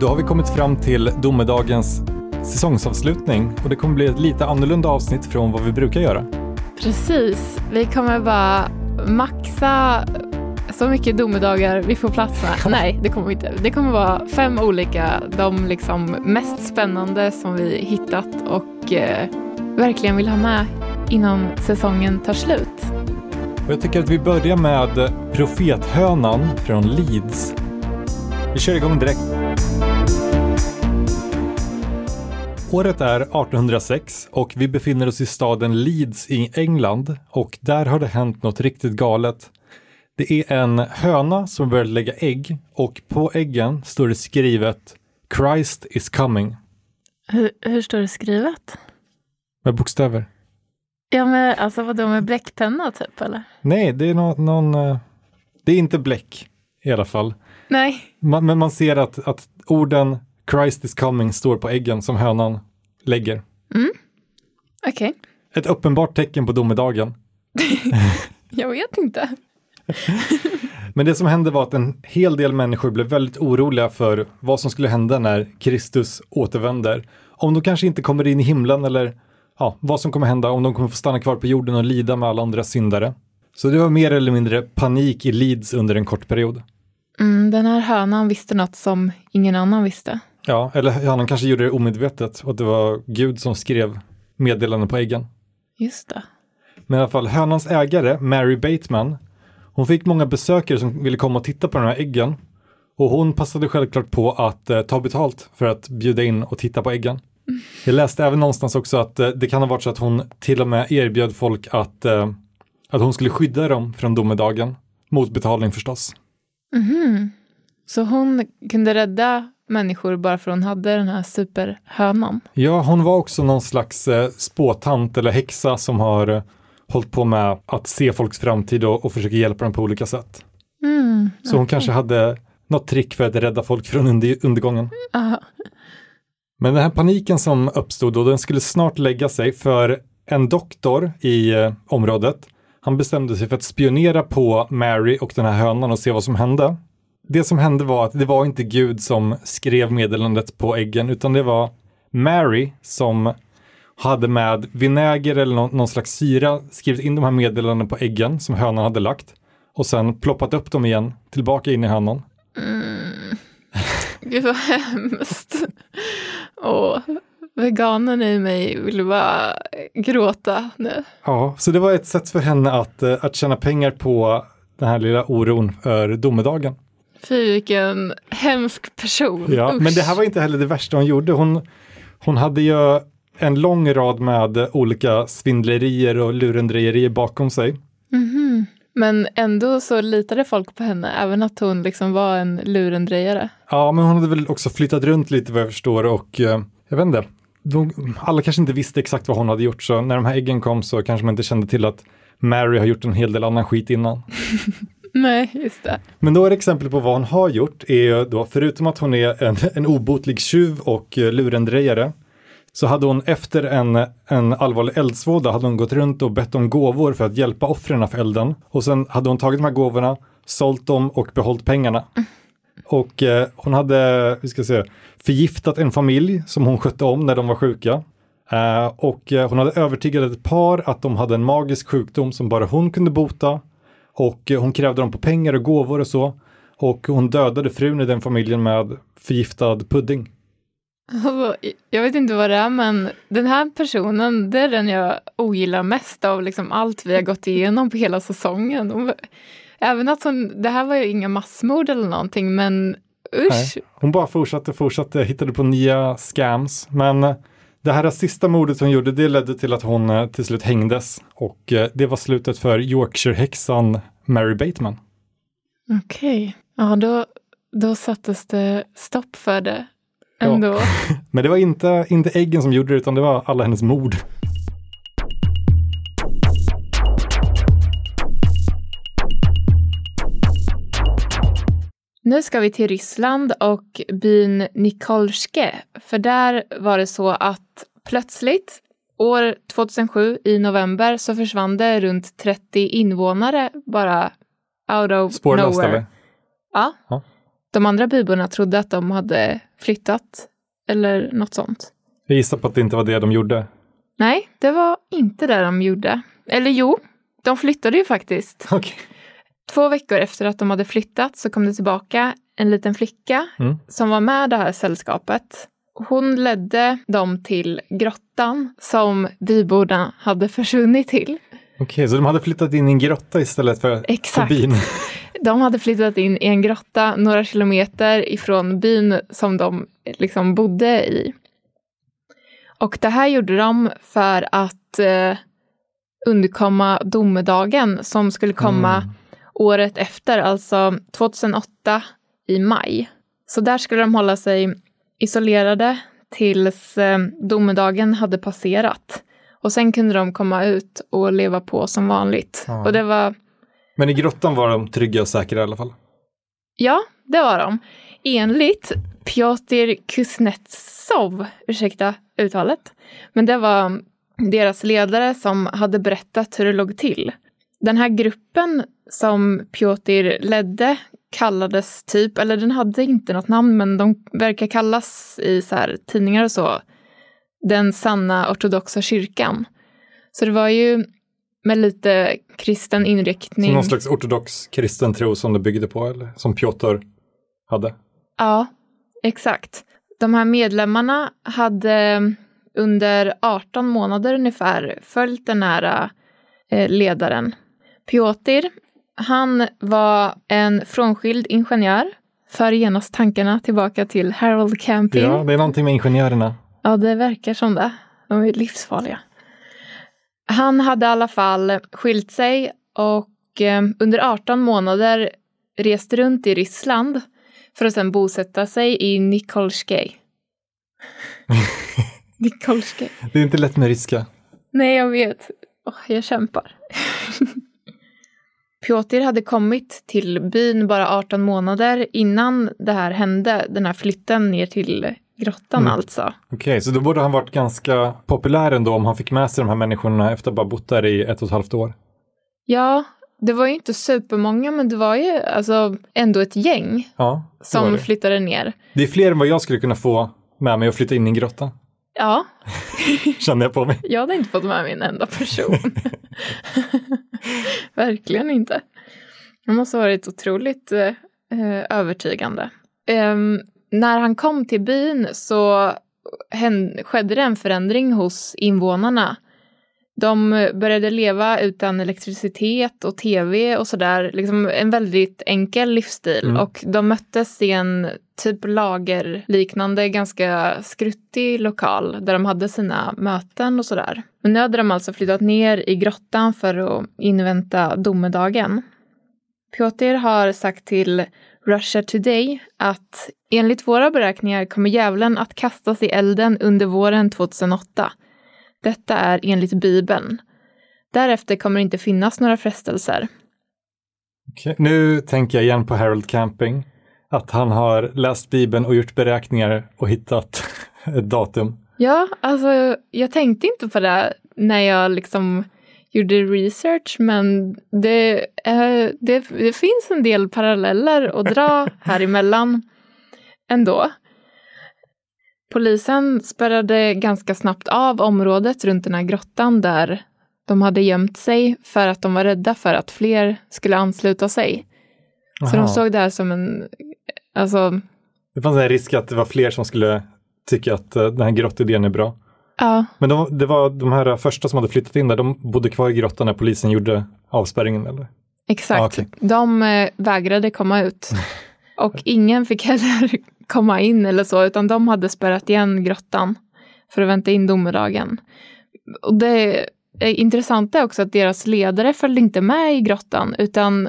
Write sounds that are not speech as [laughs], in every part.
Då har vi kommit fram till domedagens säsongsavslutning och det kommer bli ett lite annorlunda avsnitt från vad vi brukar göra. Precis. Vi kommer bara maxa så mycket domedagar vi får plats med. [laughs] Nej, det kommer vi inte. Det kommer vara fem olika, de liksom mest spännande som vi hittat och eh, verkligen vill ha med innan säsongen tar slut. Och jag tycker att vi börjar med profethönan från Leeds. Vi kör igång direkt. Året är 1806 och vi befinner oss i staden Leeds i England och där har det hänt något riktigt galet. Det är en höna som börjar lägga ägg och på äggen står det skrivet Christ is coming. Hur, hur står det skrivet? Med bokstäver. Ja, men alltså vadå med bläckpenna typ eller? Nej, det är någon, någon eh, det är inte bläck i alla fall. Nej. Man, men man ser att, att orden Christ is coming står på äggen som hönan lägger. Mm. Okej. Okay. Ett uppenbart tecken på domedagen. [laughs] Jag vet inte. [laughs] Men det som hände var att en hel del människor blev väldigt oroliga för vad som skulle hända när Kristus återvänder. Om de kanske inte kommer in i himlen eller ja, vad som kommer hända, om de kommer få stanna kvar på jorden och lida med alla andra syndare. Så det var mer eller mindre panik i Leeds under en kort period. Mm, den här hönan visste något som ingen annan visste. Ja, eller hönan kanske gjorde det omedvetet och att det var Gud som skrev meddelanden på äggen. Just det. Men i alla fall, hönans ägare, Mary Bateman, hon fick många besökare som ville komma och titta på de här äggen. Och hon passade självklart på att eh, ta betalt för att bjuda in och titta på äggen. Mm. Jag läste även någonstans också att eh, det kan ha varit så att hon till och med erbjöd folk att, eh, att hon skulle skydda dem från domedagen. Mot betalning förstås. Mm. Så hon kunde rädda människor bara för hon hade den här superhönan? Ja, hon var också någon slags eh, spåtant eller häxa som har eh, hållit på med att se folks framtid och, och försöka hjälpa dem på olika sätt. Mm, Så hon kanske hade något trick för att rädda folk från under, undergången. Aha. Men den här paniken som uppstod då, den skulle snart lägga sig för en doktor i eh, området, han bestämde sig för att spionera på Mary och den här hönan och se vad som hände. Det som hände var att det var inte Gud som skrev meddelandet på äggen, utan det var Mary som hade med vinäger eller någon, någon slags syra skrivit in de här meddelandena på äggen som hönan hade lagt och sen ploppat upp dem igen tillbaka in i hönan. Mm. [laughs] Gud vad hemskt. Åh, veganen i mig vill bara gråta nu. Ja, så det var ett sätt för henne att, eh, att tjäna pengar på den här lilla oron för domedagen. Fy vilken hemsk person. Ja, Usch. men det här var inte heller det värsta hon gjorde. Hon, hon hade ju en lång rad med olika svindlerier och lurendrejerier bakom sig. Mm -hmm. Men ändå så litade folk på henne, även att hon liksom var en lurendrejare. Ja, men hon hade väl också flyttat runt lite vad jag förstår och eh, jag vet inte. De, alla kanske inte visste exakt vad hon hade gjort, så när de här äggen kom så kanske man inte kände till att Mary har gjort en hel del annan skit innan. [laughs] Nej, just det. Men några exempel på vad hon har gjort är då, förutom att hon är en, en obotlig tjuv och eh, lurendrejare, så hade hon efter en, en allvarlig eldsvåda hade hon gått runt och bett om gåvor för att hjälpa offren för elden. Och sen hade hon tagit de här gåvorna, sålt dem och behållit pengarna. Mm. Och eh, hon hade, vi ska se, förgiftat en familj som hon skötte om när de var sjuka. Eh, och eh, hon hade övertygat ett par att de hade en magisk sjukdom som bara hon kunde bota. Och hon krävde dem på pengar och gåvor och så. Och hon dödade frun i den familjen med förgiftad pudding. Alltså, jag vet inte vad det är, men den här personen, det är den jag ogillar mest av liksom allt vi har gått igenom på hela säsongen. Även att hon, det här var ju inga massmord eller någonting, men usch. Nej, hon bara fortsatte, fortsatte, hittade på nya scams. Men det här sista mordet hon gjorde, det ledde till att hon eh, till slut hängdes. Och eh, det var slutet för Yorkshire-häxan Mary Bateman. Okej, okay. ja då, då sattes det stopp för det ändå. Ja. [laughs] Men det var inte, inte äggen som gjorde det, utan det var alla hennes mord. Nu ska vi till Ryssland och byn Nikolske. För där var det så att plötsligt, år 2007 i november, så försvann det runt 30 invånare bara out of Spårlöst nowhere. eller? Ja. ja. de andra byborna trodde att de hade flyttat eller något sånt. Jag gissar på att det inte var det de gjorde. Nej, det var inte det de gjorde. Eller jo, de flyttade ju faktiskt. Okej. Två veckor efter att de hade flyttat så kom det tillbaka en liten flicka Mm. som var med det här sällskapet. Hon ledde dem till grottan som byborna hade försvunnit till. Okej, så de hade flyttat in i en grotta istället för, för Exakt. byn? [laughs] De hade flyttat in i en grotta några kilometer ifrån byn som de liksom bodde i. Och det här gjorde de för att eh, undkomma domedagen som skulle komma Mm. Året efter, alltså 2008 i maj. Så där skulle de hålla sig isolerade tills eh, domedagen hade passerat. Och sen kunde de komma ut och leva på som vanligt. Ja. Och det var Men i grottan var de trygga och säkra i alla fall? Ja, det var de. Enligt Piotr Kuznetsov, ursäkta uttalet, men det var deras ledare som hade berättat hur det låg till. Den här gruppen som Piotr ledde kallades typ, eller den hade inte något namn, men de verkar kallas i så här tidningar och så, den sanna ortodoxa kyrkan. Så det var ju med lite kristen inriktning. Som någon slags ortodox kristen tro som det byggde på, eller som Piotr hade? Ja, exakt. De här medlemmarna hade under 18 månader ungefär följt den här eh, ledaren. Piotr, han var en frånskild ingenjör, för genast tankarna tillbaka till Harold Camping. Ja, det är någonting med ingenjörerna. Ja, det verkar som det. De är livsfarliga. Han hade i alla fall skilt sig och eh, under 18 månader rest runt i Ryssland för att sedan bosätta sig i Nikolskij. [laughs] Nikolskij. Det är inte lätt med ryska. Nej, jag vet. Åh, jag kämpar. [laughs] Piotr hade kommit till byn bara 18 månader innan det här hände, den här flytten ner till grottan Mm. alltså. Okej, så då borde han varit ganska populär ändå om han fick med sig de här människorna efter att bara bott där i ett och ett halvt år. Ja, det var ju inte supermånga, men det var ju alltså ändå ett gäng Ja, som flyttade ner. Det är fler än vad jag skulle kunna få med mig att flytta in i en grotta, Ja, [laughs] kände jag på mig. jag hade inte fått med mig en enda person. [laughs] Verkligen inte. Det måste ha varit otroligt eh, eh, övertygande. Ehm, när han kom till byn så hände, skedde det en förändring hos invånarna. De började leva utan elektricitet och tv och sådär. Liksom en väldigt enkel livsstil. Mm. Och de möttes i en typ lagerliknande, ganska skruttig lokal där de hade sina möten och sådär. Men nu hade de alltså flyttat ner i grottan för att invänta domedagen. Piotr har sagt till Russia Today att enligt våra beräkningar kommer djävulen att kastas i elden under våren 2008. Detta är enligt Bibeln. Därefter kommer det inte finnas några frestelser. Okay. Nu tänker jag igen på Harold Camping. Att han har läst Bibeln och gjort beräkningar och hittat [laughs] ett datum. Ja, alltså jag tänkte inte på det när jag liksom gjorde research, men det, eh, det, det finns en del paralleller att dra här emellan ändå. Polisen spärrade ganska snabbt av området runt den här grottan där de hade gömt sig för att de var rädda för att fler skulle ansluta sig. Så Aha. de såg det här som en, alltså, Det fanns en risk att det var fler som skulle tycka att eh, den här grottidén är bra. ja, Men de, det var de här första som hade flyttat in där, de bodde kvar i grottan när polisen gjorde avspärrningen eller? Exakt. Ah, okej. De eh, vägrade komma ut. [laughs] Och ingen fick heller [laughs] komma in eller så, utan de hade spärrat igen grottan för att vänta in domedagen. Och det är intressant är också att deras ledare följde inte med i grottan, utan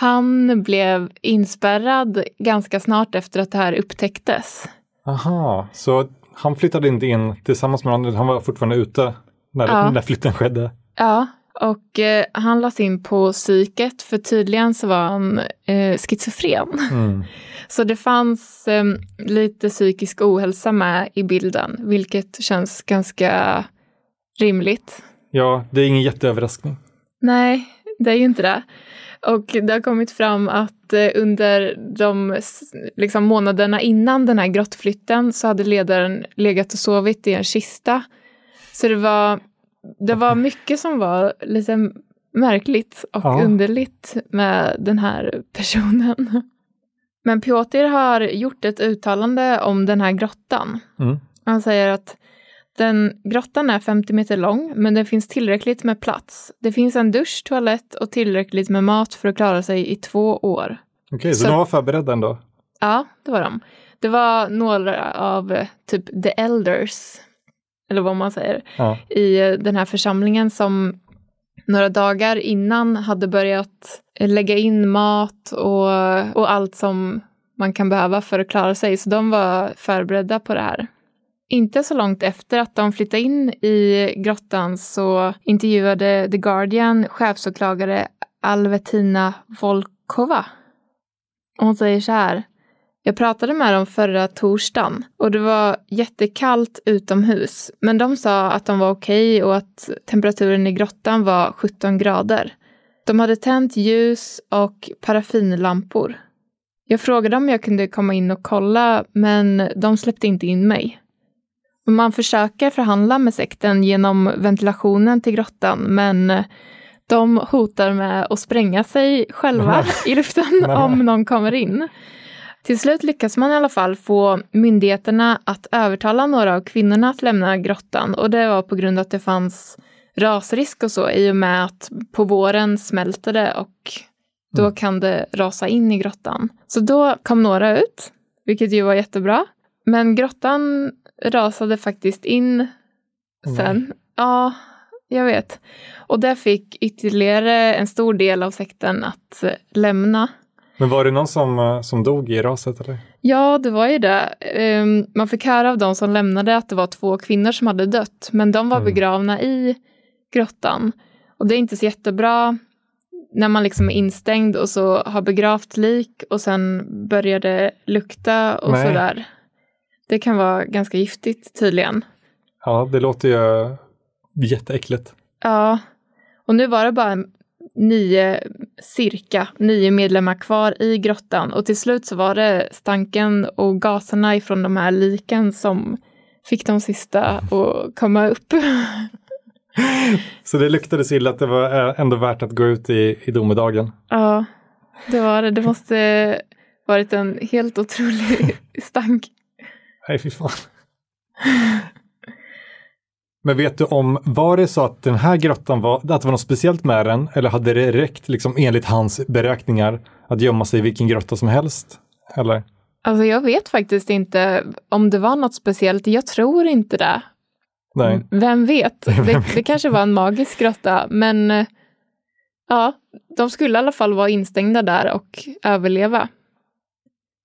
han blev inspärrad ganska snart efter att det här upptäcktes. Aha, så han flyttade inte in tillsammans med andra, han var fortfarande ute när, Ja. när flytten skedde. Ja, och eh, han lades in på psyket, för tydligen så var han eh, schizofren. Mm. [laughs] Så det fanns eh, lite psykisk ohälsa med i bilden, vilket känns ganska rimligt. Ja, det är ingen jätteöverraskning. Nej, det är ju inte det. Och det har kommit fram att eh, under de liksom, månaderna innan den här grottflytten så hade ledaren legat och sovit i en kista. Så det var, det var mycket som var lite märkligt och Ja. underligt med den här personen. Men Piotr har gjort ett uttalande om den här grottan. Mm. Han säger att den grottan är 50 meter lång, men det finns tillräckligt med plats. Det finns en dusch, toalett och tillräckligt med mat för att klara sig i två år. Okej, så, Så- de var förberedda ändå? Ja, det var de. Det var några av typ the elders, eller vad man säger, Ja. i eh, den här församlingen som några dagar innan hade börjat lägga in mat och, och allt som man kan behöva för att klara sig. Så de var förberedda på det här. Inte så långt efter att de flyttade in i grottan så intervjuade The Guardian chefsåklagare Alvetina Volkova. Och hon säger så här. Jag pratade med dem förra torsdagen och det var jättekallt utomhus. Men de sa att de var okej och att temperaturen i grottan var 17 grader. De hade tänt ljus och paraffinlampor. Jag frågade om jag kunde komma in och kolla, men de släppte inte in mig. Man försöker förhandla med sekten genom ventilationen till grottan, men de hotar med att spränga sig själva i luften om någon kommer in. Till slut lyckas man i alla fall få myndigheterna att övertala några av kvinnorna att lämna grottan och det var på grund av att det fanns rasrisk och så i och med att på våren smälter det och då Mm. kan det rasa in i grottan. Så då kom några ut, vilket ju var jättebra. Men grottan rasade faktiskt in sen. Ja, jag vet. Och det fick ytterligare en stor del av sekten att eh, lämna. Men var det någon som, eh, som dog i raset eller? Ja, det var ju det. Ehm, Man fick höra av de som lämnade att det var två kvinnor som hade dött, men de var Mm. begravna i grottan. Och det är inte så jättebra när man liksom är instängd och så har begravt lik och sen börjar det lukta och Nej. sådär. Det kan vara ganska giftigt tydligen. Ja, det låter ju jätteäckligt. Ja, och nu var det bara nio, cirka nio medlemmar kvar i grottan och till slut så var det stanken och gaserna ifrån de här liken som fick de sista att komma upp. [laughs] Så det luktade så illa att det var eh, ändå värt att gå ut i, i domedagen. ja, det var det. Det måste varit en helt otrolig [laughs] stank. Nej, fy fan. Men vet du om, var det så att den här grottan var, att det var något speciellt med den? Eller hade det räckt, liksom enligt hans beräkningar, att gömma sig i vilken grotta som helst? Eller? Alltså jag vet faktiskt inte om det var något speciellt. Jag tror inte det. Nej. Vem vet? [laughs] Det, det kanske var en magisk grotta, men eh, ja, de skulle i alla fall vara instängda där och överleva.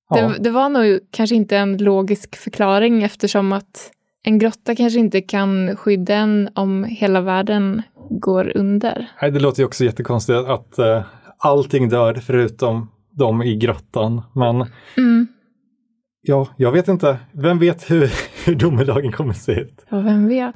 Ja. Det, det var nog kanske inte en logisk förklaring eftersom att en grotta kanske inte kan skydda en om hela världen går under. Nej, det låter ju också jättekonstigt att, att eh, allting dör förutom de i grottan. Men Mm. ja, jag vet inte. Vem vet hur, [laughs] hur domedagen kommer se ut? Ja, vem vet?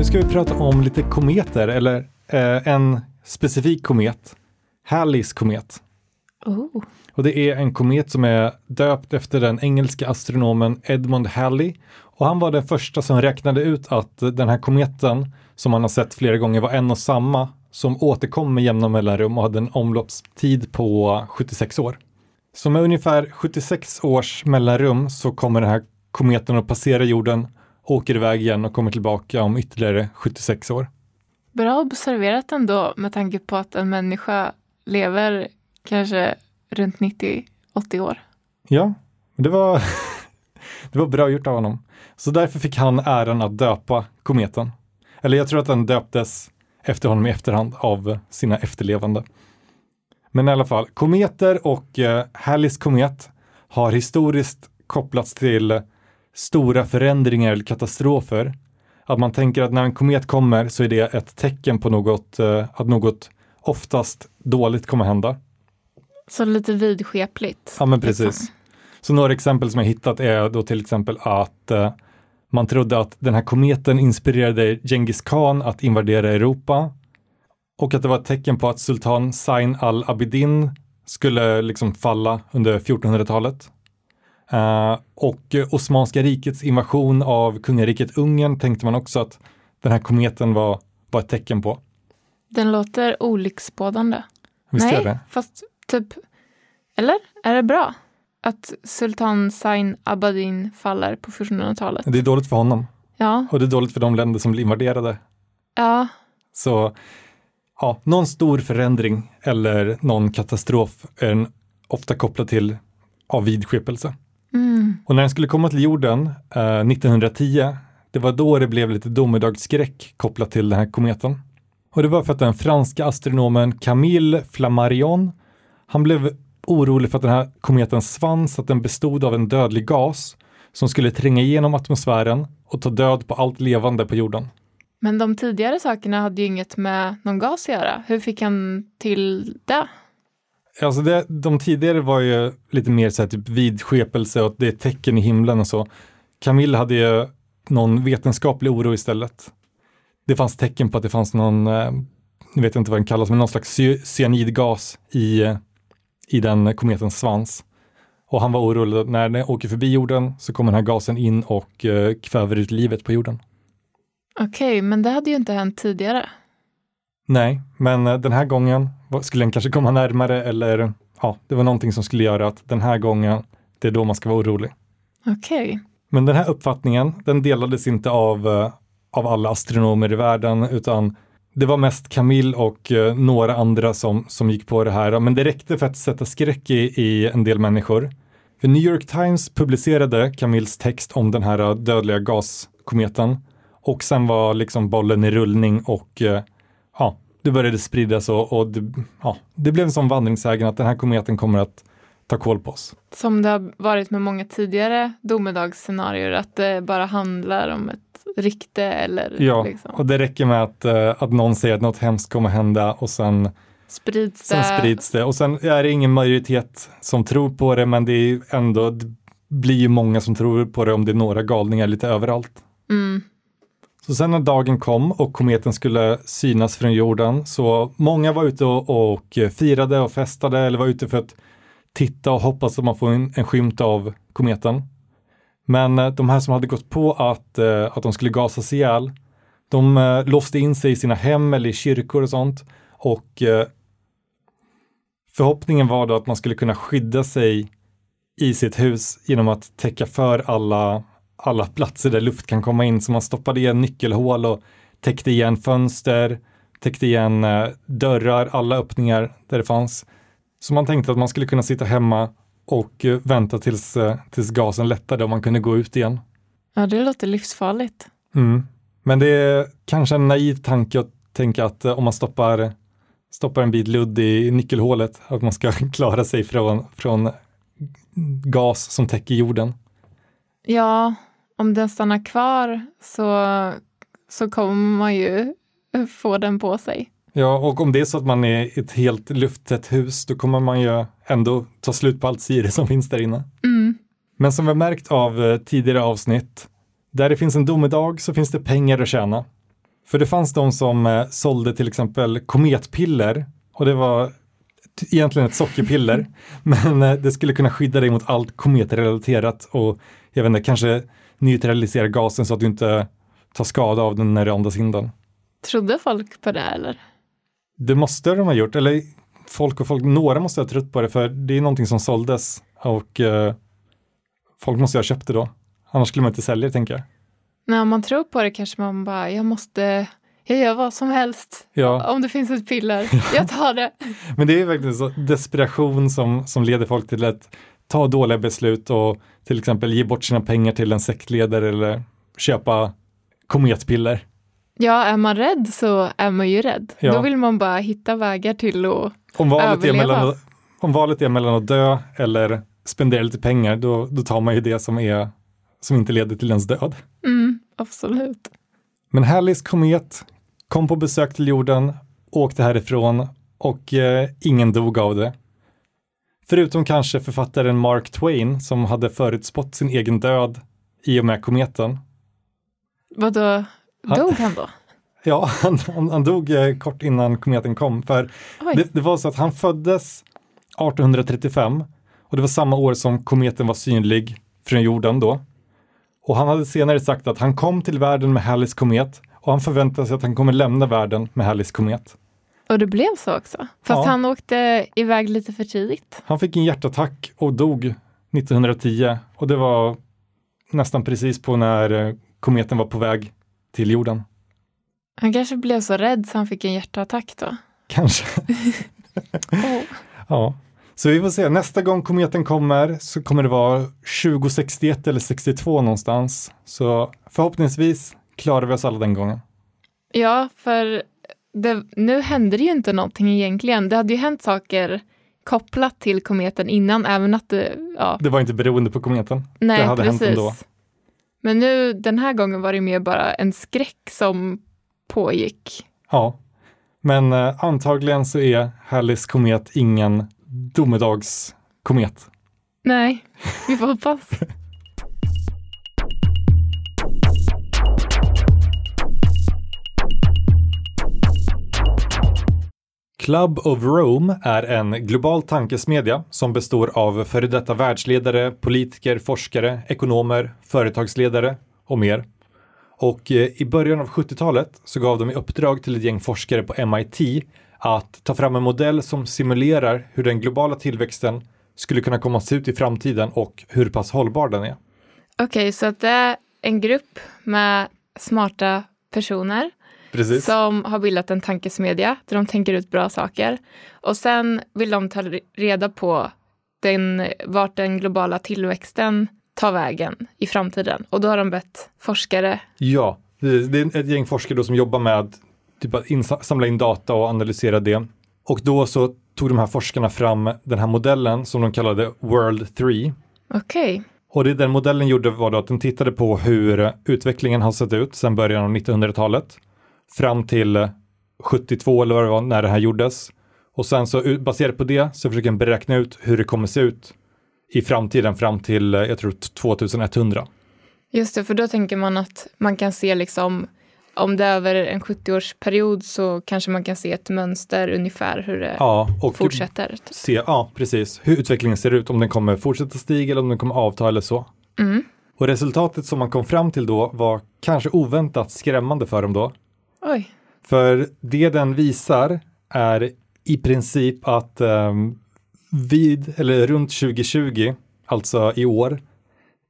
Nu ska vi prata om lite kometer, eller eh, en specifik komet. Halleys komet. Oh. Och det är en komet som är döpt efter den engelska astronomen Edmund Halley. Och han var den första som räknade ut att den här kometen, som man har sett flera gånger, var en och samma, som återkom med jämna mellanrum och hade en omloppstid på 76 år. Så med ungefär 76 års mellanrum så kommer den här kometen att passera jorden, åker iväg igen och kommer tillbaka om ytterligare 76 år. Bra observerat ändå med tanke på att en människa lever kanske runt 90-80 år. Ja, det var, [laughs] det var bra gjort av honom. Så därför fick han äran att döpa kometen. Eller jag tror att den döptes efter honom i efterhand av sina efterlevande. Men i alla fall, kometer och eh, Hallis komet har historiskt kopplats till stora förändringar eller katastrofer. Att man tänker att när en komet kommer så är det ett tecken på något, eh, att något oftast dåligt kommer hända. Så lite vidskepligt. Ja, men precis. liksom. Så några exempel som jag hittat är då till exempel att eh, man trodde att den här kometen inspirerade Genghis khan att invadera Europa och att det var ett tecken på att sultan Zain al-Abidin skulle liksom falla under 1400-talet. Eh, och Osmanska rikets invasion av kungariket Ungern tänkte man också att den här kometen var, var ett tecken på. Den låter olycksbådande. Visst Nej, det? fast typ... Eller? Är det bra? Att Sultan Zain Abadin faller på 1400-talet? Det är dåligt för honom Ja, och det är dåligt för de länder som blir invaderade. ja, Så ja, någon stor förändring eller någon katastrof är ofta kopplad till av vidskepelse mm. Och när den skulle komma till jorden eh, 1910, det var då det blev lite domedagsskräck kopplat till den här kometen. Och det var för att den franska astronomen Camille Flammarion, han blev orolig för att den här kometens svans, att den bestod av en dödlig gas som skulle tränga igenom atmosfären och ta död på allt levande på jorden. Men de tidigare sakerna hade ju inget med någon gas att göra. Hur fick han till det? Alltså det, de tidigare var ju lite mer så här typ vidskepelse och att det är tecken i himlen och så. Camille hade ju någon vetenskaplig oro istället. Det fanns tecken på att det fanns någon, eh, nu vet jag inte vad den kallas, men någon slags cyanidgas i, eh, i den kometens svans. Och han var orolig att när den åker förbi jorden så kommer den här gasen in och eh, kväver ut livet på jorden. Okej, men det hade ju inte hänt tidigare. Nej, men eh, den här gången skulle den kanske komma närmare eller ja, det var någonting som skulle göra att den här gången, det är då man ska vara orolig. Okej. Men den här uppfattningen, den delades inte av, eh, av alla astronomer i världen, utan det var mest Camille och eh, några andra som, som gick på det här. Men det räckte för att sätta skräck i, i en del människor. För New York Times publicerade Camilles text om den här dödliga gaskometen. Och sen var liksom bollen i rullning och det började spridas och, och det, ja, det blev en sån vandringssägen att den här kometen kommer att ta koll på oss. Som det har varit med många tidigare domedagsscenarier, att det bara handlar om ett rykte eller Ja, liksom, och det räcker med att, eh, att någon säger att något hemskt kommer hända och sen, sprids sen det. sprids det. Och sen är det ingen majoritet som tror på det, men det är ändå, det blir ju många som tror på det om det är några galningar lite överallt. Mm. Så sen när dagen kom och kometen skulle synas från jorden, så många var ute och, och firade och festade eller var ute för att titta och hoppas att man får en, en skymt av kometen. Men eh, de här som hade gått på att, eh, att de skulle gasas ihjäl, de eh, låste in sig i sina hem eller i kyrkor och sånt. Och förhoppningen var då att man skulle kunna skydda sig i sitt hus genom att täcka för alla, alla platser där luft kan komma in. Så man stoppade igen nyckelhål och täckte igen fönster, täckte igen eh, dörrar, alla öppningar där det fanns. Så man tänkte att man skulle kunna sitta hemma och eh, vänta tills, eh, tills gasen lättade och man kunde gå ut igen. Ja, det låter livsfarligt. Mm. Men det är kanske en naiv tanke att tänka att eh, om man stoppar, stoppar en bit ludd i nyckelhålet, att man ska [laughs] klara sig från, från gas som täcker jorden. Ja, om den stannar kvar så, så kommer man ju få den på sig. Ja, och om det är så att man är ett helt lufttätt hus, då kommer man ju ändå ta slut på allt syre som finns där inne. Mm. Men som vi har märkt av eh, tidigare avsnitt, där det finns en domedag så finns det pengar att tjäna. För det fanns de som eh, sålde till exempel kometpiller och det var egentligen ett sockerpiller, [laughs] men eh, det skulle kunna skydda dig mot allt kometrelaterat och jag vet inte, kanske neutralisera gasen så att du inte tar skada av den när du andas in den. Trodde folk på det eller? Det måste de ha gjort, eller folk och folk, några måste ha trott på det för det är någonting som såldes och eh, folk måste ha köpt det då. Annars skulle man inte sälja det tänker jag. När man tror på det kanske man bara, jag måste, jag gör vad som helst. Ja, Om det finns ett piller, [laughs] jag tar det. men det är verkligen så desperation som, som leder folk till att ta dåliga beslut och till exempel ge bort sina pengar till en sektledare eller köpa kometpiller. Ja, är man rädd så är man ju rädd. Ja. Då vill man bara hitta vägar till att Om valet, är Överleva. mellan, att- om valet är mellan att dö eller spendera lite pengar, då, då tar man ju det som, är, som inte leder till ens död. Mm, absolut. Men Halleys komet kom på besök till jorden, åkte härifrån och eh, ingen dog av det. Förutom kanske författaren Mark Twain som hade förutspått sin egen död i och med kometen. Vadå, dog han då? [laughs] Ja, han, han, han dog eh, kort innan kometen kom. För det, det var så att han föddes 1835 och det var samma år som kometen var synlig från jorden då. Och han hade senare sagt att han kom till världen med Halleys komet och han förväntade sig att han kommer lämna världen med Halleys komet. Och det blev så också. Fast Ja. han åkte iväg lite för tidigt. Han fick en hjärtattack och dog 1910 och det var nästan precis på när eh, kometen var på väg till jorden. Han kanske blev så rädd så han fick en hjärtattack då. Kanske. Oh. [laughs] Ja, så vi får se. Nästa gång kometen kommer så kommer det vara 2061 eller 62 någonstans. Så förhoppningsvis klarar vi oss alla den gången. Ja, för det, nu hände det ju inte någonting egentligen. Det hade ju hänt saker kopplat till kometen innan, även att det, ja, Det var inte beroende på kometen. nej det hade hänt ändå. precis. Men nu, den här gången var det mer bara en skräck som pågick. Ja, men eh, antagligen så är Halleys komet ingen domedagskomet. Nej, vi får hoppas. [laughs] Club of Rome är en global tankesmedja som består av före detta världsledare, politiker, forskare, ekonomer, företagsledare och mer. Och eh, i början av 70-talet så gav de i uppdrag till ett gäng forskare på MIT att ta fram en modell som simulerar hur den globala tillväxten skulle kunna komma att se ut i framtiden och hur pass hållbar den är. Okej, så att det är en grupp med smarta personer Precis. som har bildat en tankesmedja där de tänker ut bra saker. Och sen vill de ta reda på den, vart den globala tillväxten tar vägen i framtiden. Och då har de bett forskare. Ja, det är ett gäng forskare som jobbar med typ att samla in data och analysera det. Och då så tog de här forskarna fram den här modellen som de kallade World 3. Okej, Och det den modellen gjorde var då att den tittade på hur utvecklingen har sett ut sedan början av 1900-talet fram till 72 eller vad det var när det här gjordes. Och sen så baserat på det så försöker den beräkna ut hur det kommer se ut i framtiden fram till, eh, jag tror 2100. just det, för då tänker man att man kan se liksom om det är över en 70-årsperiod så kanske man kan se ett mönster ungefär hur det Ja, fortsätter. se, ja, precis, hur utvecklingen ser ut, om den kommer fortsätta stiga eller om den kommer avta eller så. Mm. Och resultatet som man kom fram till då var kanske oväntat skrämmande för dem då. Oj, För det den visar är i princip att ehm, vid, eller runt 2020, alltså i år,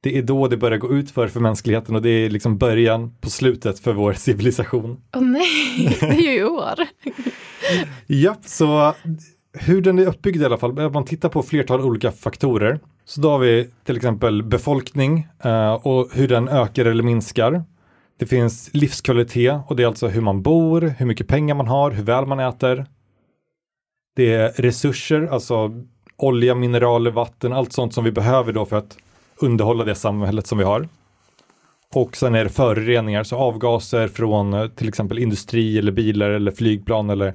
det är då det börjar gå ut för för mänskligheten och det är liksom början på slutet för vår civilisation. åh nej, det är ju i år. Japp, så hur den är uppbyggd i alla fall, man tittar på flertal olika faktorer. Så då har vi till exempel befolkning eh, och hur den ökar eller minskar. Det finns livskvalitet och det är alltså hur man bor, hur mycket pengar man har, hur väl man äter. Det är resurser, alltså olja, mineraler, vatten, allt sånt som vi behöver då för att underhålla det samhället som vi har. Och sen är det föroreningar, så avgaser från eh, till exempel industri eller bilar eller flygplan eller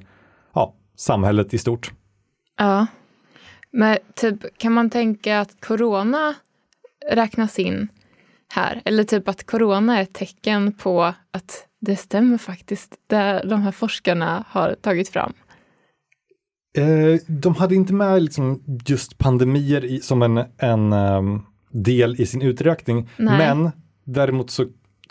ja, samhället i stort. Ja. Men typ, kan man tänka att corona räknas in här? Eller typ att corona är ett tecken på att det stämmer faktiskt, det de här forskarna har tagit fram. Eh, de hade inte med liksom just pandemier i, som en, en ehm, del i sin uträkning, Nej. men däremot så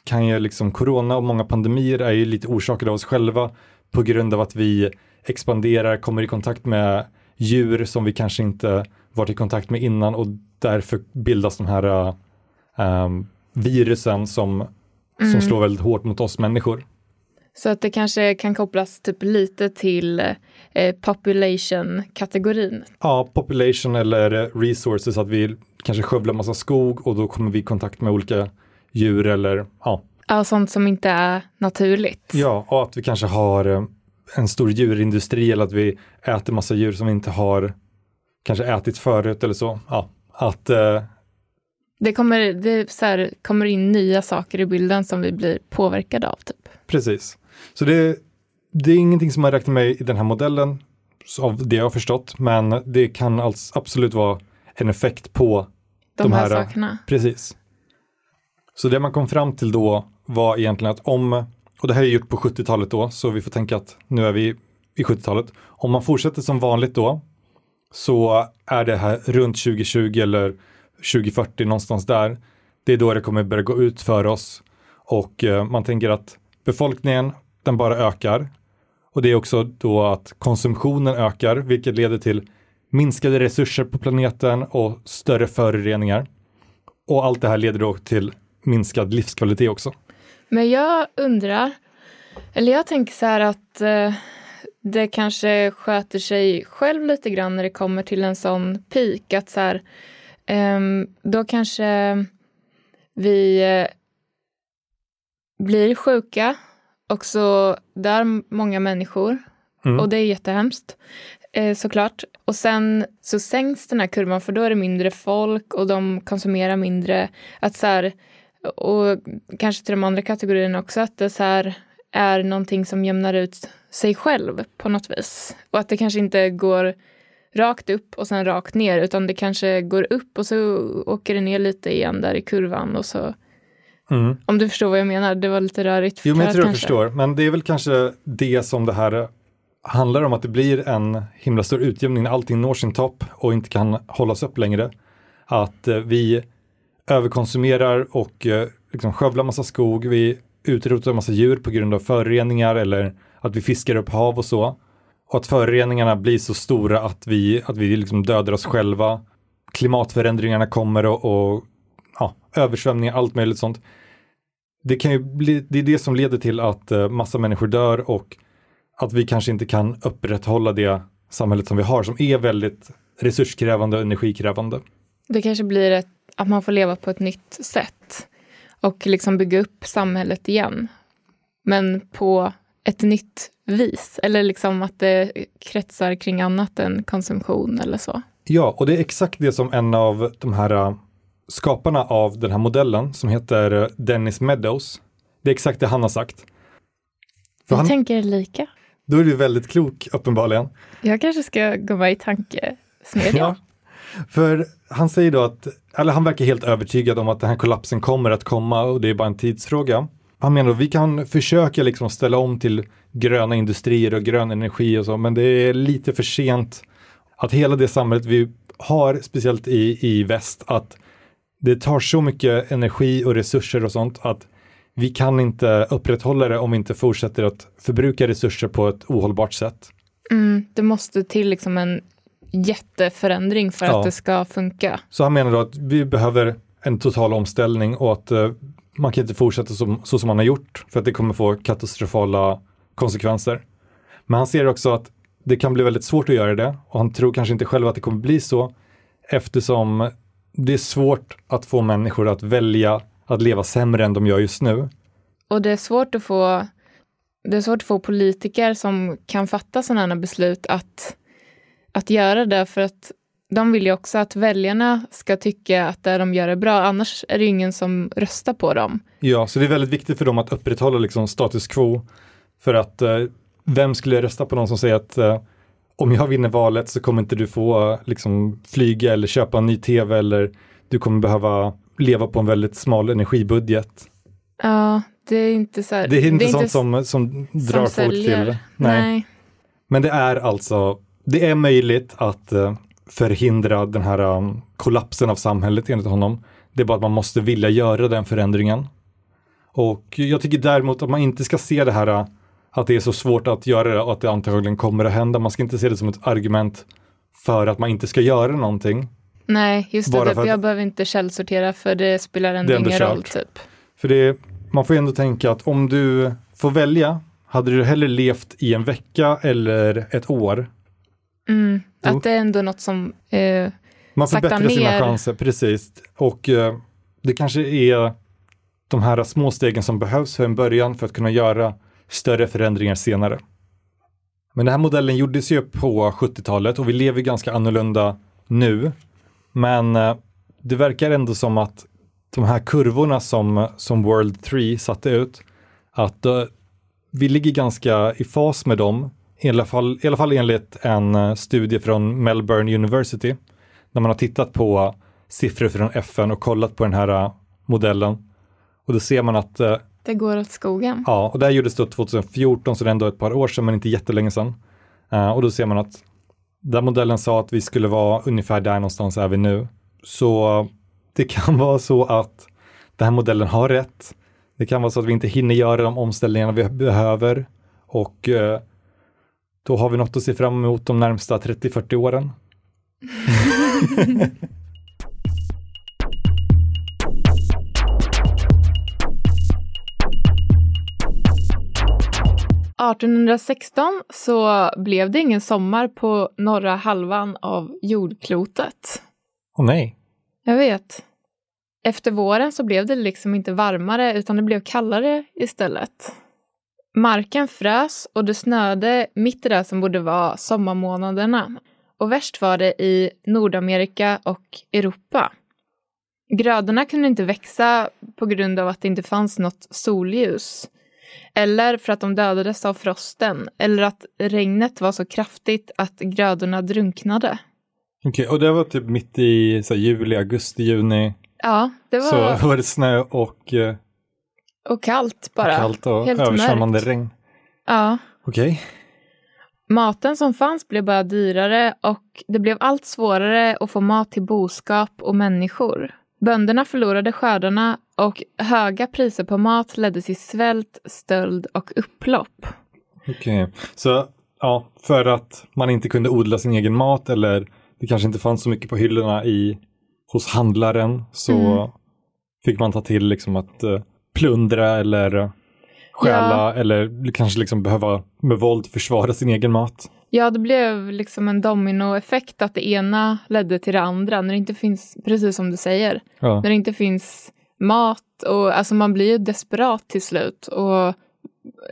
kan ju liksom corona och många pandemier är ju lite orsakade av oss själva på grund av att vi expanderar, kommer i kontakt med djur som vi kanske inte varit i kontakt med innan och därför bildas de här ehm, virusen som, som slår väldigt hårt mot oss människor. Så att det kanske kan kopplas typ lite till eh, population-kategorin. Ja, population eller resources, att vi kanske skövlar massa skog och då kommer vi i kontakt med olika djur eller ja. Ja, sånt som inte är naturligt. Ja, och att vi kanske har eh, en stor djurindustri eller att vi äter massa djur som vi inte har kanske ätit förut eller så. Ja, att eh, Det, kommer, det så här, kommer in nya saker i bilden som vi blir påverkade av. Typ. Precis. Så det, det är ingenting som man räknar med i den här modellen, av det jag har förstått, men det kan alltså absolut vara en effekt på De, De här, här- sakerna. Precis. Så det man kom fram till då var egentligen att om, och det här är gjort på 70-talet då, så vi får tänka att nu är vi i 70-talet. Om man fortsätter som vanligt då, så är det här runt 2020 eller 2040 någonstans där. Det är då det kommer börja gå ut för oss och eh, man tänker att befolkningen, den bara ökar. Och det är också då att konsumtionen ökar, vilket leder till minskade resurser på planeten och större föroreningar. Och allt det här leder då till minskad livskvalitet också. Men jag undrar, eller jag tänker så här att eh, det kanske sköter sig själv lite grann när det kommer till en sån peak. Att så här, då kanske vi eh, blir sjuka och så dör många människor. Mm. Och det är jättehemskt eh, såklart. Och sen så sänks den här kurvan för då är det mindre folk och de konsumerar mindre. Att så här, och kanske till de andra kategorierna också, att det så här är någonting som jämnar ut sig själv på något vis. Och att det kanske inte går rakt upp och sen rakt ner, utan det kanske går upp och så åker det ner lite igen där i kurvan och så. Mm. Om du förstår vad jag menar, det var lite rörigt Jo, men jag tror jag kanske. förstår. Men det är väl kanske det som det här handlar om, att det blir en himla stor utjämning när allting når sin topp och inte kan hållas upp längre. Att eh, vi överkonsumerar och eh, liksom skövlar massa skog, vi utrotar massa djur på grund av föroreningar eller att vi fiskar upp hav och så. Och att föroreningarna blir så stora att vi, att vi liksom dödar oss själva. Klimatförändringarna kommer och, och ja, översvämningar, allt möjligt sånt. Det, kan ju bli, det är det som leder till att eh, massa människor dör och att vi kanske inte kan upprätthålla det samhället som vi har som är väldigt resurskrävande och energikrävande. Det kanske blir ett, att man får leva på ett nytt sätt och liksom bygga upp samhället igen. Men på ett nytt vis. Eller liksom att det kretsar kring annat än konsumtion eller så. Ja, och det är exakt det som en av de här äh, skaparna av den här modellen som heter äh, Dennis Meadows. Det är exakt det han har sagt. För han, tänker lika. då är du väldigt klok uppenbarligen. Jag kanske ska gå med i tankesmedjan. Ja. För han säger då att, eller han verkar helt övertygad om att den här kollapsen kommer att komma och det är bara en tidsfråga. Han menar att vi kan försöka liksom ställa om till gröna industrier och grön energi och så, men det är lite för sent att hela det samhället vi har, speciellt i, i väst, att det tar så mycket energi och resurser och sånt att vi kan inte upprätthålla det om vi inte fortsätter att förbruka resurser på ett ohållbart sätt. Mm, det måste till liksom en jätteförändring för Ja. att det ska funka. Så han menar då att vi behöver en total omställning och att eh, man kan inte fortsätta som, så som man har gjort för att det kommer få katastrofala konsekvenser. Men han ser också att det kan bli väldigt svårt att göra det och han tror kanske inte själv att det kommer bli så eftersom det är svårt att få människor att välja att leva sämre än de gör just nu. Och det är svårt att få det är svårt att få politiker som kan fatta sådana här beslut att, att göra det för att de vill ju också att väljarna ska tycka att det de gör är bra, annars är det ju ingen som röstar på dem. Ja, så det är väldigt viktigt för dem att upprätthålla liksom status quo. För att eh, vem skulle rösta på någon som säger att eh, om jag vinner valet så kommer inte du få eh, liksom, flyga eller köpa en ny tv eller du kommer behöva leva på en väldigt smal energibudget. Ja, det är inte så här, Det är inte s- sånt som, som drar folk säljer. till. Nej. Men det är alltså, det är möjligt att eh, förhindra den här um, kollapsen av samhället enligt honom. Det är bara att man måste vilja göra den förändringen. Och jag tycker däremot att man inte ska se det här uh, att det är så svårt att göra det och att det antagligen kommer att hända. Man ska inte se det som ett argument för att man inte ska göra någonting. Nej, just det. Typ, Jag behöver inte källsortera för det spelar Det ändå ändå ingen roll. kört. Typ. För det, man får ändå tänka att om du får välja hade du hellre levt i en vecka eller ett år? Mm. Att det är ändå något som eh, Man förbättrar sina chanser, precis. Och eh, det kanske är de här små stegen som behövs för en början för att kunna göra större förändringar senare. Men den här modellen gjordes ju på 70-talet och vi lever ganska annorlunda nu. Men eh, det verkar ändå som att de här kurvorna som, som World 3 satte ut, att eh, vi ligger ganska i fas med dem, i alla fall, i alla fall enligt en eh, studie från Melbourne University, när man har tittat på siffror från FN och kollat på den här eh, modellen. Och då ser man att eh, det går åt skogen. Ja, och det här gjordes då 2014, så det är ändå ett par år sedan, men inte jättelänge sedan. Och då ser man att den modellen sa att vi skulle vara ungefär där någonstans är vi nu. Så det kan [laughs] vara så att den här modellen har rätt. Det kan vara så att vi inte hinner göra de omställningarna vi behöver och då har vi något att se fram emot de närmsta 30-40 åren. [laughs] 1816 så blev det ingen sommar på norra halvan av jordklotet. Åh nej. Jag vet. Efter våren så blev det liksom inte varmare utan det blev kallare istället. Marken frös och det snöade mitt i det som borde vara sommarmånaderna. Och värst var det i Nordamerika och Europa. Grödorna kunde inte växa på grund av att det inte fanns något solljus. Eller för att de dödades av frosten. Eller att regnet var så kraftigt att grödorna drunknade. Okej, och det var typ mitt i så här, juli, augusti, juni. Ja, det var Så var det snö och eh, och kallt bara. kallt och Helt översvämmande mörkt. regn. Ja. Okej. Maten som fanns blev bara dyrare och det blev allt svårare att få mat till boskap och människor. Bönderna förlorade skördarna och höga priser på mat ledde till svält, stöld och upplopp. Okej, så ja, för att man inte kunde odla sin egen mat eller det kanske inte fanns så mycket på hyllorna i, hos handlaren så Mm. fick man ta till liksom att eh, plundra eller stjäla eller kanske liksom behöva med våld försvara sin egen mat. Ja, det blev liksom en dominoeffekt att det ena ledde till det andra när det inte finns, precis som du säger, Ja. när det inte finns mat och alltså man blir ju desperat till slut och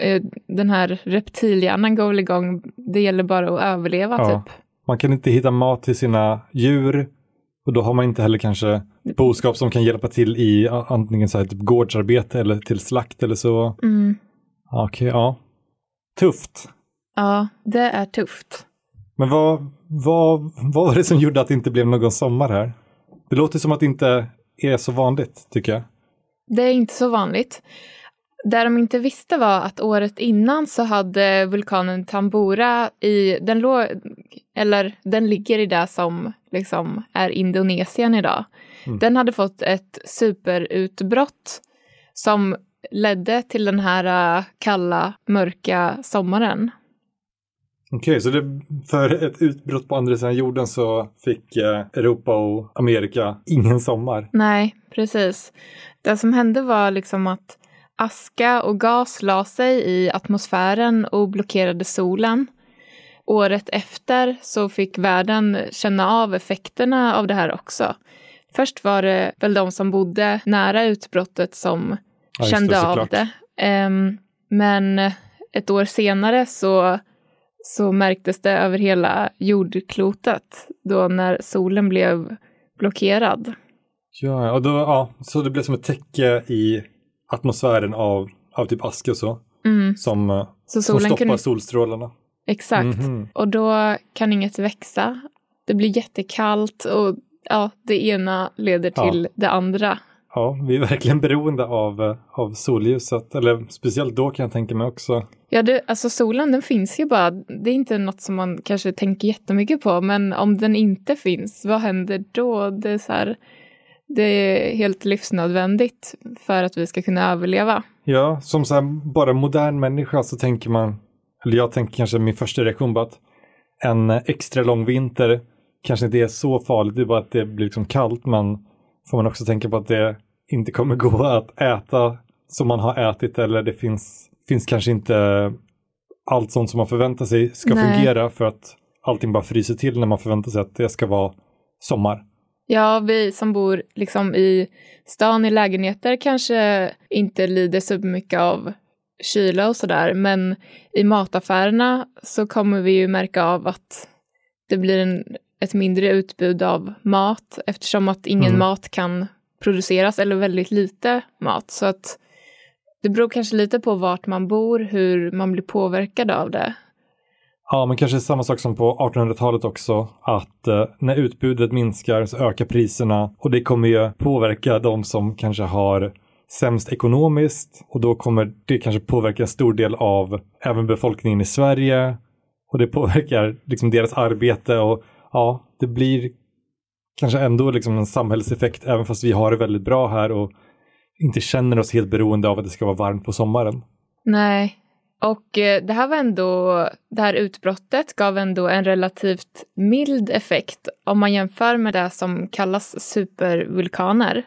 eh, den här reptilhjärnan går väl igång. Det gäller bara att överleva Ja. typ. Man kan inte hitta mat till sina djur och då har man inte heller kanske boskap som kan hjälpa till i antingen så här typ gårdsarbete eller till slakt eller så. Mm. Ja, Okej, ja. Tufft. Ja, det är tufft. Men vad, vad, vad var det som gjorde att det inte blev någon sommar här? Det låter som att det inte är så vanligt, tycker jag. Det är inte så vanligt. Det de inte visste var att året innan så hade vulkanen Tambora i, den låg, eller den ligger i det som liksom är Indonesien idag. Mm. Den hade fått ett superutbrott som ledde till den här äh, kalla, mörka sommaren. Okej, så det, för ett utbrott på andra sidan jorden så fick eh, Europa och Amerika ingen sommar. Nej, precis. Det som hände var liksom att aska och gas la sig i atmosfären och blockerade solen. Året efter så fick världen känna av effekterna av det här också. Först var det väl de som bodde nära utbrottet som Ja, kände det, av det. Ehm, men ett år senare så, så märktes det över hela jordklotet då när solen blev blockerad. Ja, och då, ja, så det blev som ett täcke i atmosfären av, av typ aska och så, Mm. som, eh, Så som stoppar kunde... solstrålarna. Exakt. Mhm. Och då kan inget växa. Det blir jättekallt och ja, det ena leder Ja. till det andra. Ja, vi är verkligen beroende av, eh, av solljuset, eller speciellt då kan jag tänka mig också. Ja, det, alltså solen den finns ju bara. Det är inte något som man kanske tänker jättemycket på, men om den inte finns, vad händer då? Det är, så här, det är helt livsnödvändigt för att vi ska kunna överleva. Ja, som så här, bara modern människa så tänker man, eller jag tänker kanske min första reaktion på att en extra lång vinter kanske inte är så farligt, det är bara att det blir liksom kallt, men får man också tänka på att det inte kommer gå att äta som man har ätit eller det finns, finns kanske inte allt sånt som man förväntar sig ska Nej. fungera för att allting bara fryser till när man förväntar sig att det ska vara sommar. Ja, vi som bor liksom i stan i lägenheter kanske inte lider så mycket av kyla och sådär, men i mataffärerna så kommer vi ju märka av att det blir en, ett mindre utbud av mat eftersom att ingen Mm. mat kan produceras eller väldigt lite mat. Så att det beror kanske lite på vart man bor, hur man blir påverkad av det. Ja, men kanske samma sak som på 1800-talet också, att eh, när utbudet minskar så ökar priserna och det kommer ju påverka de som kanske har sämst ekonomiskt och då kommer det kanske påverka en stor del av även befolkningen i Sverige och det påverkar liksom deras arbete och ja, det blir kanske ändå liksom en samhällseffekt även fast vi har det väldigt bra här och inte känner oss helt beroende av att det ska vara varmt på sommaren. Nej, och eh, det här var ändå, det här utbrottet gav ändå en relativt mild effekt om man jämför med det som kallas supervulkaner.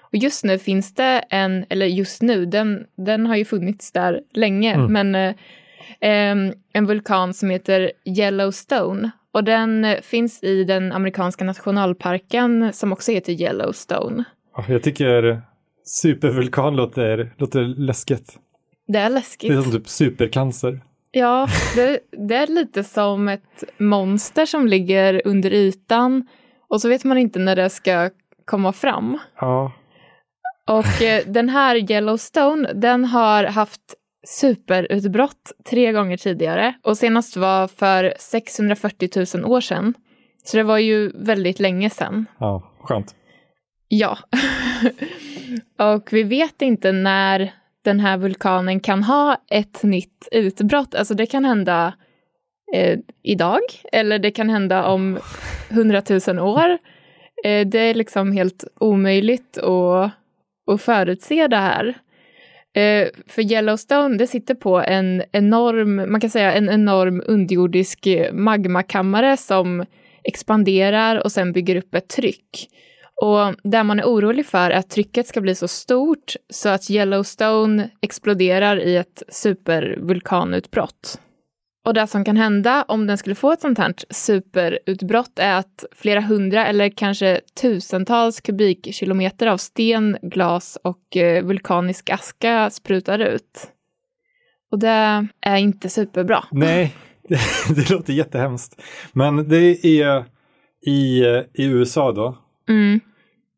Och just nu finns det en, eller just nu, den, den har ju funnits där länge, Mm. men eh, en vulkan som heter Yellowstone. Och den eh, finns i den amerikanska nationalparken som också heter Yellowstone. Ja, Jag tycker supervulkan låter, låter läskigt. Det är läskigt. Det är som typ supercancer. Ja, det, det är lite som ett monster som ligger under ytan och så vet man inte när det ska komma fram. Ja. Och eh, den här Yellowstone, den har haft superutbrott tre gånger tidigare och senast var för 640 000 år sedan. Så det var ju väldigt länge sedan. Ja, skönt. Ja. [laughs] och vi vet inte när den här vulkanen kan ha ett nytt utbrott. Alltså det kan hända eh, idag eller det kan hända om hundratusen år. Eh, det är liksom helt omöjligt att, att förutse det här. Eh, för Yellowstone, det sitter på en enorm, man kan säga en enorm underjordisk magmakammare som expanderar och sen bygger upp ett tryck. Och det man är orolig för är att trycket ska bli så stort så att Yellowstone exploderar i ett supervulkanutbrott. Och det som kan hända om den skulle få ett sånt här superutbrott är att flera hundra eller kanske tusentals kubikkilometer av sten, glas och eh, vulkanisk aska sprutar ut. Och det är inte superbra. [laughs] Nej, det, det låter jättehemskt. Men det är i, eh, eh, i USA då. Mm.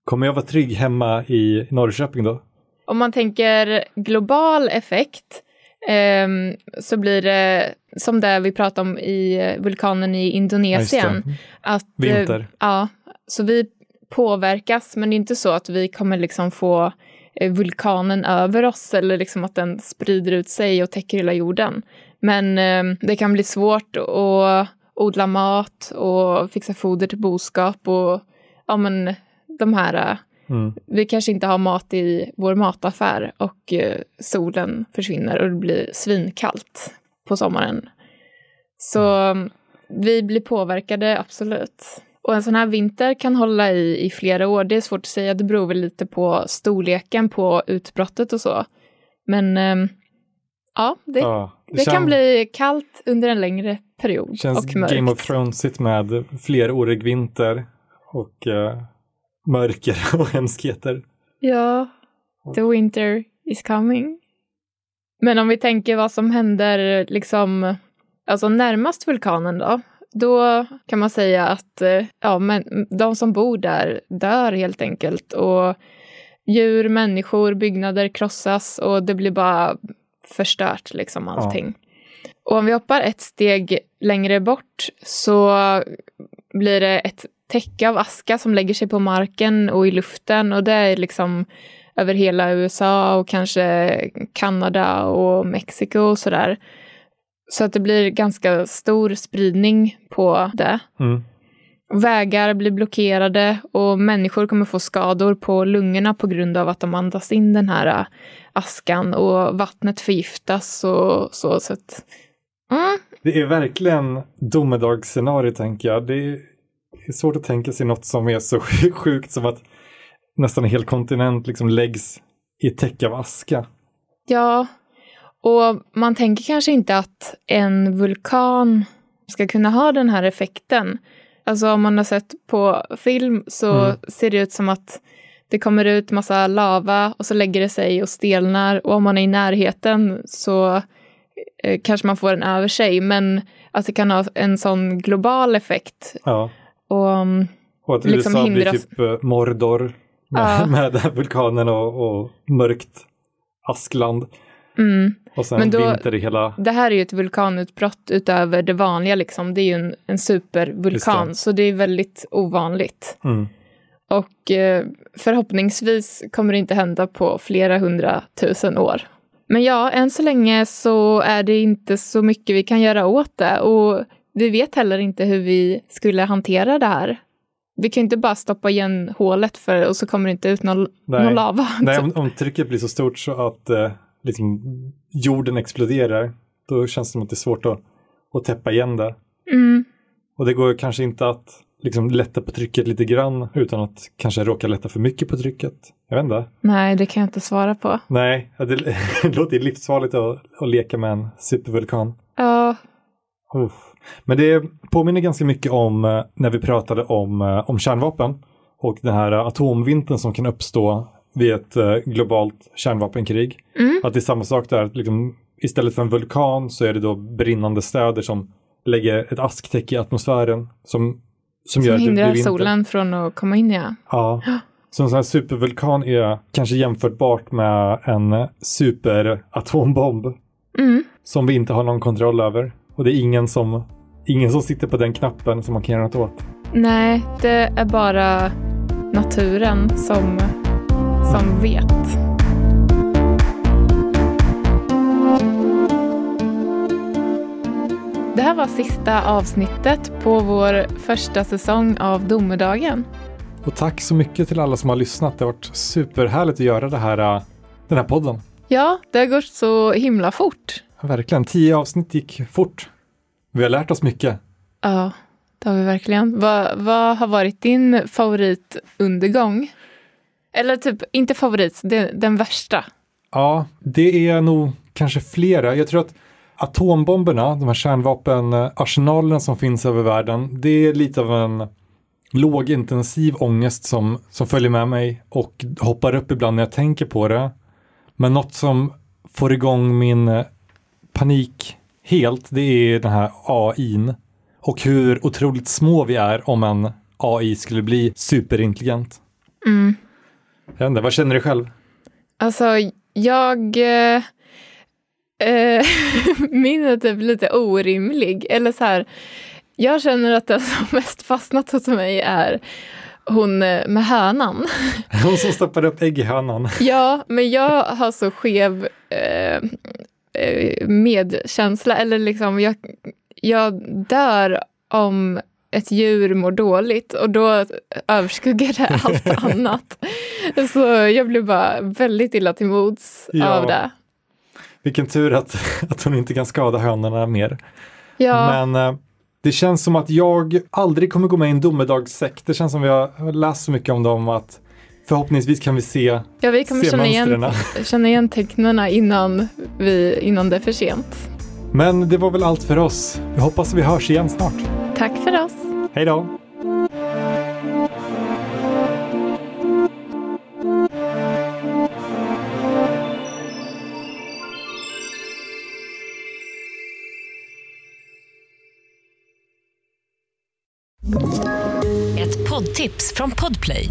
Kommer jag vara trygg hemma i Norrköping då? Om man tänker global effekt ehm, så blir det som det vi pratade om i eh, vulkanen i Ja, Indonesien. just det. att, eh, Vinter. ja, så vi påverkas men det är inte så att vi kommer liksom få eh, vulkanen över oss eller liksom att den sprider ut sig och täcker hela jorden. Men eh, det kan bli svårt att odla mat och fixa foder till boskap och ja men de här eh, Mm. vi kanske inte har mat i vår mataffär och eh, solen försvinner och det blir svinkallt på sommaren. Så mm, vi blir påverkade, absolut. Och en sån här vinter kan hålla i i flera år. Det är svårt att säga, det beror väl lite på storleken på utbrottet och så. Men ehm, ja, det, Ja, det kan kän- bli kallt under en längre period Känns och mörkt. Game of Thrones med flerårig vinter och eh, mörker [laughs] och hemskheter. Ja, the winter is coming. Men om vi tänker vad som händer liksom, alltså närmast vulkanen då, då kan man säga att eh, ja, men de som bor där dör helt enkelt och djur, människor, byggnader krossas och det blir bara förstört liksom allting. Och om vi hoppar ett steg längre bort så blir det ett täcke av aska som lägger sig på marken och i luften och det är liksom över hela USA och kanske Kanada och Mexiko och sådär. Så att det blir ganska stor spridning på det. Mm. Vägar blir blockerade och människor kommer få skador på lungorna på grund av att de andas in den här äh, askan och vattnet förgiftas och så. så att, mm, Det är verkligen domedagsscenario tänker jag. Det är, det är svårt att tänka sig något som är så [laughs] sjukt som att nästan en hel kontinent liksom läggs i ett täcke av aska. Ja, Och man tänker kanske inte att en vulkan ska kunna ha den här effekten. Alltså om man har sett på film så Mm. ser det ut som att det kommer ut massa lava och så lägger det sig och stelnar och om man är i närheten så eh, kanske man får den över sig. Men att det kan ha en sån global effekt. Ja. Och, um, Och att Liksom USA hindras- blir typ eh, Mordor med, Ja. [laughs] med vulkanen och, och mörkt askland. mm. Och sen Men då- vinter i hela... Det här är ju ett vulkanutbrott utöver det vanliga. Liksom. Det är ju en, en supervulkan, det. så det är väldigt ovanligt. Mm. Och eh, förhoppningsvis kommer det inte hända på flera hundratusen år. Men ja, än så länge så är det inte så mycket vi kan göra åt det. Och vi vet heller inte hur vi skulle hantera det här. Vi kan ju inte bara stoppa igen hålet för, och så kommer det inte ut någon, Nej. någon lava. Nej, typ. om, om trycket blir så stort så att eh, liksom, jorden exploderar, då känns det som att det är svårt att, att täppa igen det. Mm. Och det går kanske inte att liksom, lätta på trycket lite grann utan att kanske råka lätta för mycket på trycket. Jag vet inte. Nej, det kan jag inte svara på. Nej, det, [laughs] det låter livsfarligt att, att leka med en supervulkan. Ja, Uff. Men det påminner ganska mycket om eh, när vi pratade om, eh, om kärnvapen och den här atomvintern som kan uppstå vid ett eh, globalt kärnvapenkrig. Mm. Att det är samma sak där, liksom, istället för en vulkan så är det då brinnande städer som lägger ett asktäcke i atmosfären som, som, gör som det hindrar vinter. solen från att komma in, ja. Ja. Så en sån här supervulkan är kanske jämförbart med en superatombomb Mm. som vi inte har någon kontroll över. Och det är ingen som, ingen som sitter på den knappen som man kan göra något åt. Nej, det är bara naturen som, som vet. Det här var sista avsnittet på vår första säsong av Domedagen. Och tack så mycket till alla som har lyssnat. Det har varit superhärligt att göra det här, den här podden. Ja, det har gått så himla fort. Verkligen, tio avsnitt gick fort. Vi har lärt oss mycket. Ja, det har vi verkligen. Vad, vad har varit din favoritundergång? Eller typ, inte favorit, det, den värsta. Ja, det är nog kanske flera. Jag tror att atombomberna, de här kärnvapenarsenalerna som finns över världen, det är lite av en lågintensiv ångest som, som följer med mig och hoppar upp ibland när jag tänker på det. Men något som får igång min panik helt, det är den här AIn. Och hur otroligt små vi är om en AI skulle bli superintelligent. Mm. Jag vet vad känner du själv? Alltså, jag... Eh, eh, [laughs] min är typ lite orimlig. Eller så här, jag känner att den som mest fastnat hos mig är hon eh, med hönan. [laughs] Hon som stoppade upp ägg i hönan. Ja, men jag har så skev eh, medkänsla. Eller liksom, jag, jag dör om ett djur mår dåligt och då överskuggar det [laughs] allt annat. Så jag blir bara väldigt illa till mods Ja. av det. Vilken tur att, [laughs] att hon inte kan skada hönorna mer. Ja, Men eh, det känns som att jag aldrig kommer gå med i en domedagssekt. Det känns som vi har läst så mycket om dem att förhoppningsvis kan vi se, ja vi kommer känna igen, [laughs] känna igen tecknen innan, vi, innan det är för sent. Men det var väl allt för oss. Vi hoppas vi hörs igen snart. Tack för oss. Hej då! Ett poddtips från Podplay.